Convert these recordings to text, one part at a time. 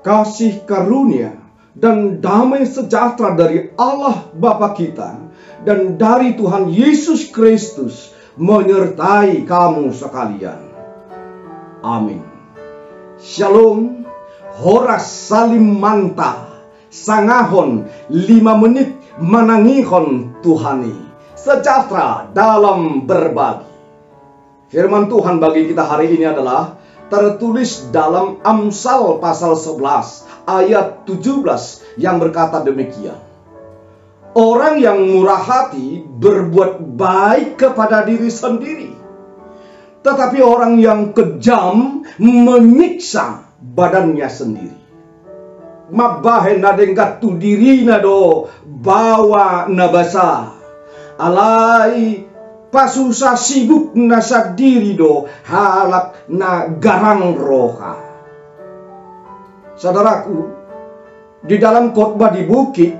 kasih karunia dan damai sejahtera dari Allah Bapa kita dan dari Tuhan Yesus Kristus menyertai kamu sekalian. Amin. Shalom. Horas salim manta. Sangahon lima menit manangihon Tuhani. Sejahtera dalam berbagi. Firman Tuhan bagi kita hari ini adalah tertulis dalam Amsal pasal 11 ayat 17 yang berkata demikian. Orang yang murah hati berbuat baik kepada diri sendiri. Tetapi orang yang kejam menyiksa badannya sendiri. Mabahe nadengkat tu dirina do bawa nabasa. Alai pasusa sibuk nasa diri do halak na garang roha. Saudaraku, di dalam khotbah di bukit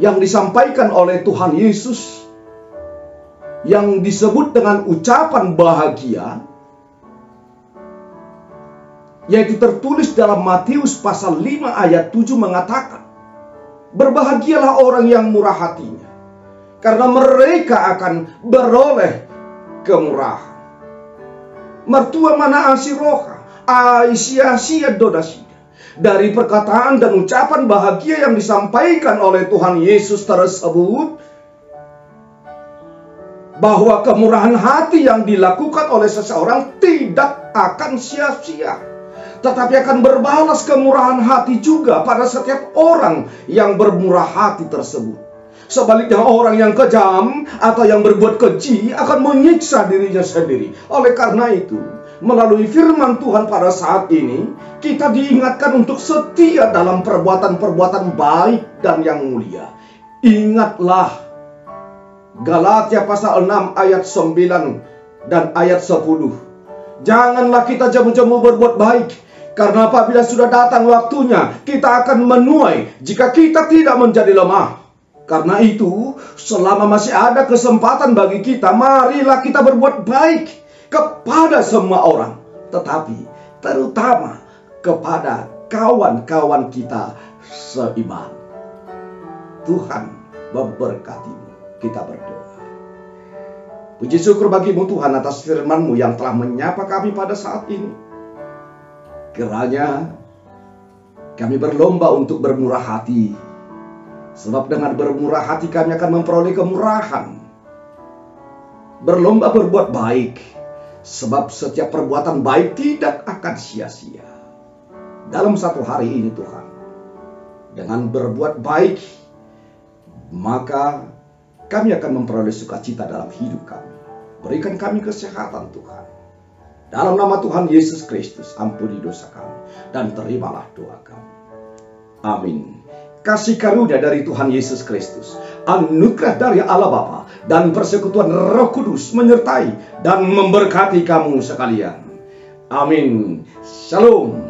yang disampaikan oleh Tuhan Yesus yang disebut dengan ucapan bahagia yaitu tertulis dalam Matius pasal 5 ayat 7 mengatakan berbahagialah orang yang murah hatinya karena mereka akan beroleh kemurahan. Mertua mana asiroha, sia-sia dodasi. Dari perkataan dan ucapan bahagia yang disampaikan oleh Tuhan Yesus tersebut, bahwa kemurahan hati yang dilakukan oleh seseorang tidak akan sia-sia, tetapi akan berbalas kemurahan hati juga pada setiap orang yang bermurah hati tersebut. Sebaliknya orang yang kejam atau yang berbuat keji akan menyiksa dirinya sendiri. Oleh karena itu, melalui firman Tuhan pada saat ini, kita diingatkan untuk setia dalam perbuatan-perbuatan baik dan yang mulia. Ingatlah Galatia pasal 6 ayat 9 dan ayat 10. Janganlah kita jamu-jamu berbuat baik, karena apabila sudah datang waktunya, kita akan menuai jika kita tidak menjadi lemah. Karena itu, selama masih ada kesempatan bagi kita, marilah kita berbuat baik kepada semua orang, tetapi terutama kepada kawan-kawan kita seiman. Tuhan memberkatimu. Kita berdoa. Puji syukur bagimu Tuhan atas firman-Mu yang telah menyapa kami pada saat ini. Kiranya kami berlomba untuk bermurah hati Sebab dengan bermurah hati kami akan memperoleh kemurahan. Berlomba berbuat baik. Sebab setiap perbuatan baik tidak akan sia-sia. Dalam satu hari ini Tuhan. Dengan berbuat baik. Maka kami akan memperoleh sukacita dalam hidup kami. Berikan kami kesehatan Tuhan. Dalam nama Tuhan Yesus Kristus, ampuni dosa kami. Dan terimalah doa kami. Amin kasih karunia dari Tuhan Yesus Kristus, anugerah dari Allah Bapa, dan persekutuan Roh Kudus menyertai dan memberkati kamu sekalian. Amin. Shalom.